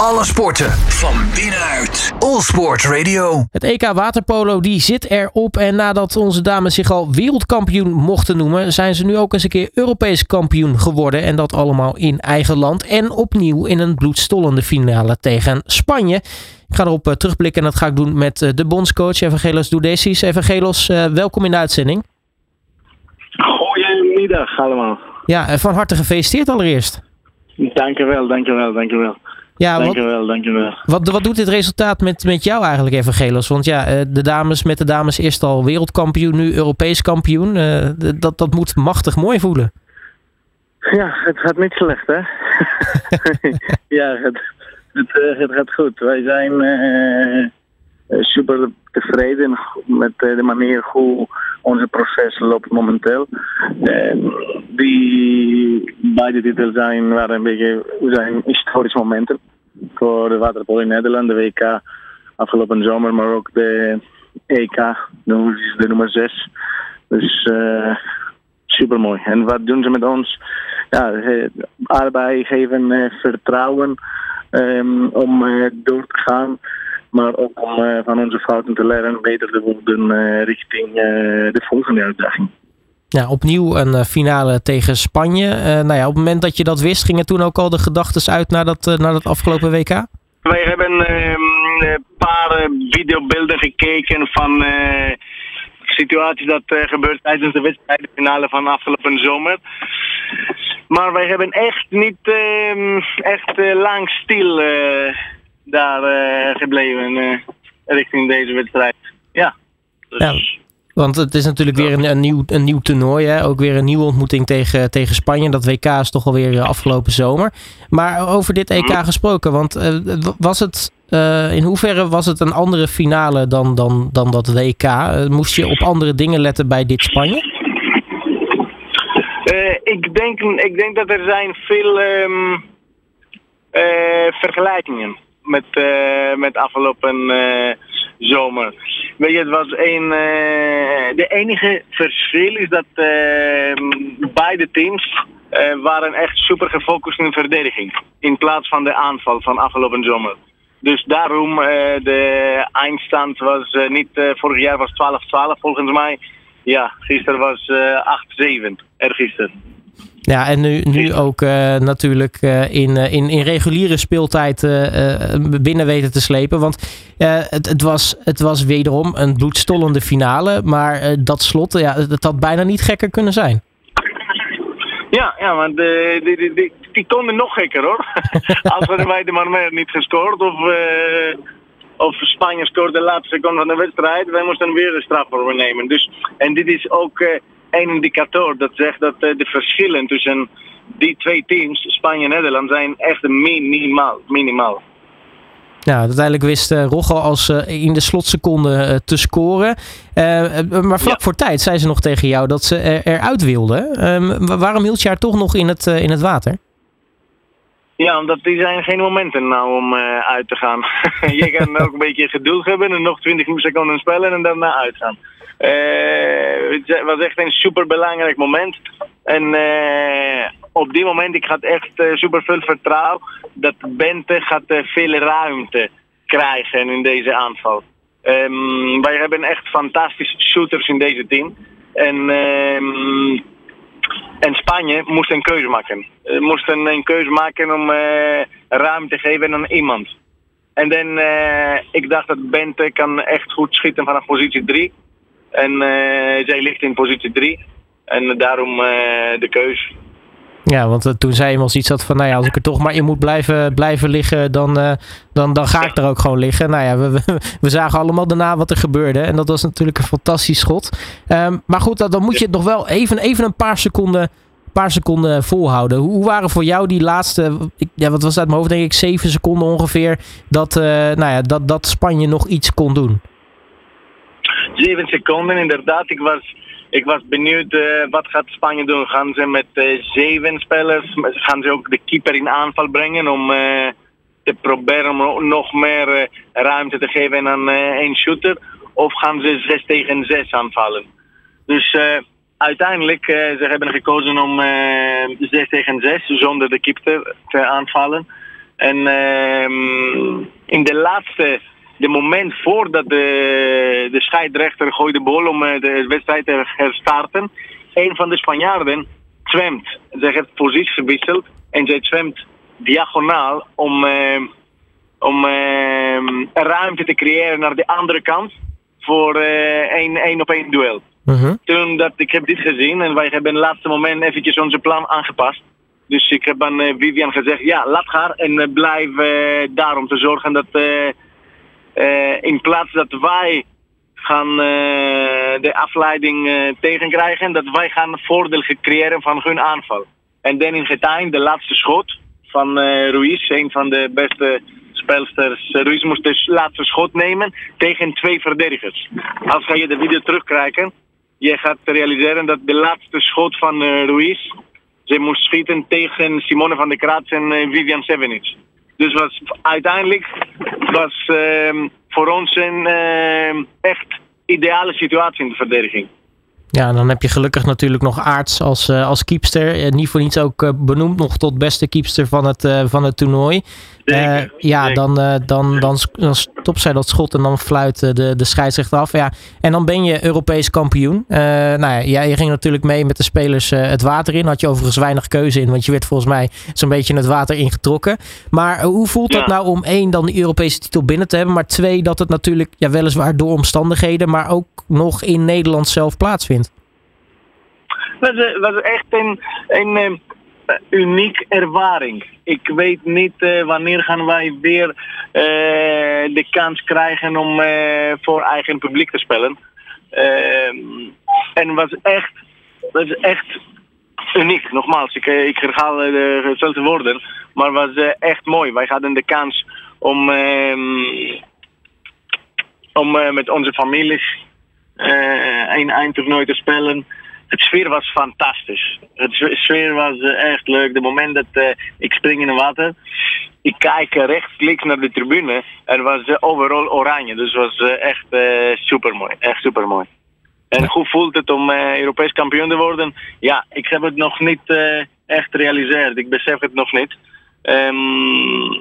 Alle sporten van binnenuit. All Sport Radio. Het EK Waterpolo die zit erop en nadat onze dames zich al wereldkampioen mochten noemen, zijn ze nu ook eens een keer Europees kampioen geworden. En dat allemaal in eigen land en opnieuw in een bloedstollende finale tegen Spanje. Ik ga erop eh, terugblikken en dat ga ik doen met eh, de bondscoach Evangelos Doudesis. Evangelos, uh, welkom in de uitzending. Goedemiddag allemaal. Ja, van harte gefeliciteerd allereerst. Dankjewel, dankjewel, dankjewel. Ja, dankjewel, wat, dankjewel. Wat, wat doet dit resultaat met, met jou eigenlijk, Evangelos? Want ja, de dames met de dames eerst al wereldkampioen, nu Europees kampioen. dat, dat moet machtig mooi voelen. Ja, het gaat niet slecht, hè? ja, het, het, het, gaat goed. Wij zijn uh, super tevreden met de manier hoe onze proces loopt momenteel. die beide titels zijn, waren een beetje zijn historische momenten voor de waterpolo in Nederland, de WK afgelopen zomer, maar ook de EK, de, de nummer 6. Dus uh, super mooi. En wat doen ze met ons? Ja, geven vertrouwen um, om door te gaan. Maar ook om uh, van onze fouten te leren beter te worden uh, richting uh, de volgende uitdaging. Ja, opnieuw een finale tegen Spanje. nou ja, op het moment dat je dat wist, gingen toen ook al de gedachten uit naar dat, naar dat afgelopen WK? Wij hebben ehm, een paar videobeelden gekeken van situaties dat gebeurt tijdens de wedstrijd, de finale van afgelopen zomer. Maar wij hebben echt niet ehm, echt lang stil daar uh, gebleven uh, richting deze wedstrijd. Ja. Dus, ja. Want het is natuurlijk weer een, een, nieuw, een nieuw toernooi. Hè? Ook weer een nieuwe ontmoeting tegen, tegen Spanje. Dat WK is toch alweer eh, afgelopen zomer. Maar over dit EK mhm. gesproken. Want uh, was het, uh, in hoeverre was het een andere finale dan, dan, dan dat WK? moest je op andere dingen letten bij dit Spanje? ik, denk, ik denk dat er zijn veel um, vergelijkingen met, uh, met afgelopen uh, zomer. Weet je, het was een. Uh, de enige verschil is dat beide teams waren echt super gefocust in verdediging. In plaats van de aanval van afgelopen zomer. Dus daarom de eindstand was niet. vorig jaar was 12-12 volgens mij. Ja, gisteren was 8-7. Ergisteren. Ja, en nu, nu ook uh, natuurlijk uh, in, uh, in, in reguliere speeltijd binnen weten te slepen. Want het, het, was, het was wederom een bloedstollende finale. Maar dat slot, ja, het had bijna niet gekker kunnen zijn. Ja, ja want die, die, die, die konden nog gekker hoor. Als we wij de maar niet gescoord of, of Spanje scoorde de laatste seconde van de wedstrijd. Wij moesten weer de straf voor nemen. Dus, en dit is ook één indicator dat zegt dat eh, de verschillen tussen die twee teams, Spanje en Nederland, zijn echt minimaal. minimaal. Ja, uiteindelijk wist uh, Rogge als uh, in de slotseconde te scoren. maar vlak voor tijd zei ze nog tegen jou dat ze er, eruit wilde. Ehm, waarom hield je haar toch nog in het, in het water? Ja, omdat die zijn geen momenten nou om uit te gaan. je kan ook een beetje geduld hebben en nog 20 seconden spelen en daarna uitgaan. Uh, het was echt een superbelangrijk moment. En uh, op die moment ik had echt uh, super veel vertrouwen dat Bente gaat veel ruimte krijgen in deze aanval. Um, wij hebben echt fantastische shooters in deze team. En, um, en Spanje moest een keuze maken. Uh, moest een, keuze maken om ruimte te geven aan iemand. En dan, ik dacht dat Bente kan echt goed schieten vanaf positie 3. En eh, zij ligt in positie 3. En daarom eh, de keus. Ja, want uh, toen zei iemand iets had van, nou ja, als ik er toch maar in moet blijven, blijven liggen, dan, uh, dan, dan ga ik er ook gewoon liggen. Nou ja, we, we, we, zagen allemaal daarna wat er gebeurde. En dat was natuurlijk een fantastisch schot. Um, maar goed, dan, dan moet je het nog wel even, even een paar seconden, paar seconden volhouden. Hoe, hoe waren voor jou die laatste, ja, wat was dat uit mijn hoofd, denk ik, zeven seconden ongeveer, dat, uh, nou ja, dat, dat Spanje nog iets kon doen? Zeven seconden. Inderdaad, ik was, ik was benieuwd uh, wat gaat Spanje doen. Gaan ze met uh, zeven spelers, gaan ze ook de keeper in aanval brengen om uh, te proberen nog meer ruimte te geven aan één shooter? Of gaan ze 6 tegen 6 aanvallen? Dus uiteindelijk, ze hebben gekozen om 6 tegen 6 zonder de keeper te aanvallen. En ehm, in de laatste, de moment voordat de, de scheidsrechter gooit de bal om eh, de wedstrijd te herstarten, een van de Spanjaarden zwemt. Ze heeft positie gewisseld en zij zwemt diagonaal om, eh, om eh, ruimte te creëren naar de andere kant voor eh, een één op één duel. Mhm. Toen dat ik heb dit gezien en wij hebben in het laatste moment eventjes onze plan aangepast. Dus ik heb aan Vivian gezegd, ja, laat haar en blijf daar om te zorgen dat in plaats dat wij gaan eh, de afleiding eh, tegenkrijgen, dat wij gaan voordeel creëren van hun aanval. En dan in de laatste schot van eh, Ruiz, een van de beste spelsters. Eh, Ruiz moest de laatste schot nemen tegen twee verdedigers. Als ga je de video terugkijken, je gaat realiseren dat de laatste schot van eh, Ruiz, ze moest schieten tegen Simone van der Kraats en eh, Vivian Sevenic. Dus was, uiteindelijk was ehm, voor ons een ehm, echt ideale situatie in de verdediging. Ja, en dan heb je gelukkig natuurlijk nog Aarts als, eh, als keepster. Eh, niet voor niets ook eh, benoemd nog tot beste keepster van het, van het toernooi. Zeker, ja, zeker. dan, dan, dan, dan stopt zij dat schot en dan fluit eh, de, de scheidsrechter af. Ja, en dan ben je Europees kampioen. Eh, nou ja, jij ging natuurlijk mee met de spelers eh, het water in. Had je overigens weinig keuze in, want je werd volgens mij zo'n beetje het water ingetrokken. Maar hoe voelt dat Ja. nou om één, dan de Europese titel binnen te hebben. Maar twee, dat het natuurlijk ja, weliswaar door omstandigheden, maar ook nog in Nederland zelf plaatsvindt. Het was, eh, was echt een, een uniek ervaring. Ik weet niet eh, wanneer gaan wij weer eh, de kans krijgen om eh, voor eigen publiek te spelen. En was echt, was echt uniek. Nogmaals, ik, eh, ik herhaal eh, de dezelfde woorden, maar was eh, echt mooi. Wij hadden de kans om, ehm, om eh, met onze families eh, een eindtoernooi te spelen. Het sfeer was fantastisch. Het sfeer was eh, echt leuk. De moment dat eh, ik spring in het water, ik kijk rechts, links naar de tribune. Er was eh, overal oranje. Dus het was echt super mooi. Echt super mooi. En hoe voelt het om Europees kampioen te worden? Ja, ik heb het nog niet echt gerealiseerd. Ik besef het nog niet. Ehm,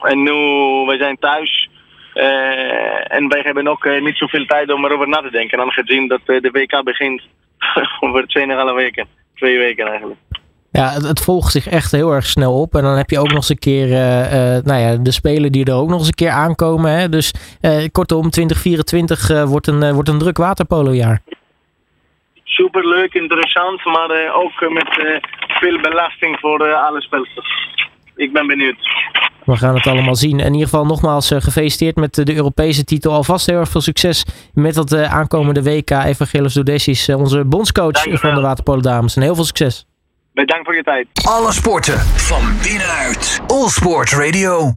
en nu, wij zijn thuis. en wij hebben ook niet zoveel tijd om erover na te denken. Aangezien dat de WK begint over 2,5 weken. Twee weken eigenlijk. Ja, het, het volgt zich echt heel erg snel op. En dan heb je ook nog eens een keer eh, eh, nou ja, de spelen die er ook nog eens een keer aankomen. Hè? Dus eh, kortom, 2024 eh, wordt, een, wordt een druk waterpolojaar. Super leuk, interessant, maar ook met veel belasting voor alle spelers. Ik ben benieuwd. We gaan het allemaal zien. En in ieder geval nogmaals eh, gefeliciteerd met eh, de Europese titel. Alvast heel erg veel succes met dat eh, aankomende WK. Evangelos Doudessis, onze bondscoach Dankjewel. van de waterpolo dames. En heel veel succes. Bedankt voor je tijd. Alle sporten van binnenuit. All Sport Radio.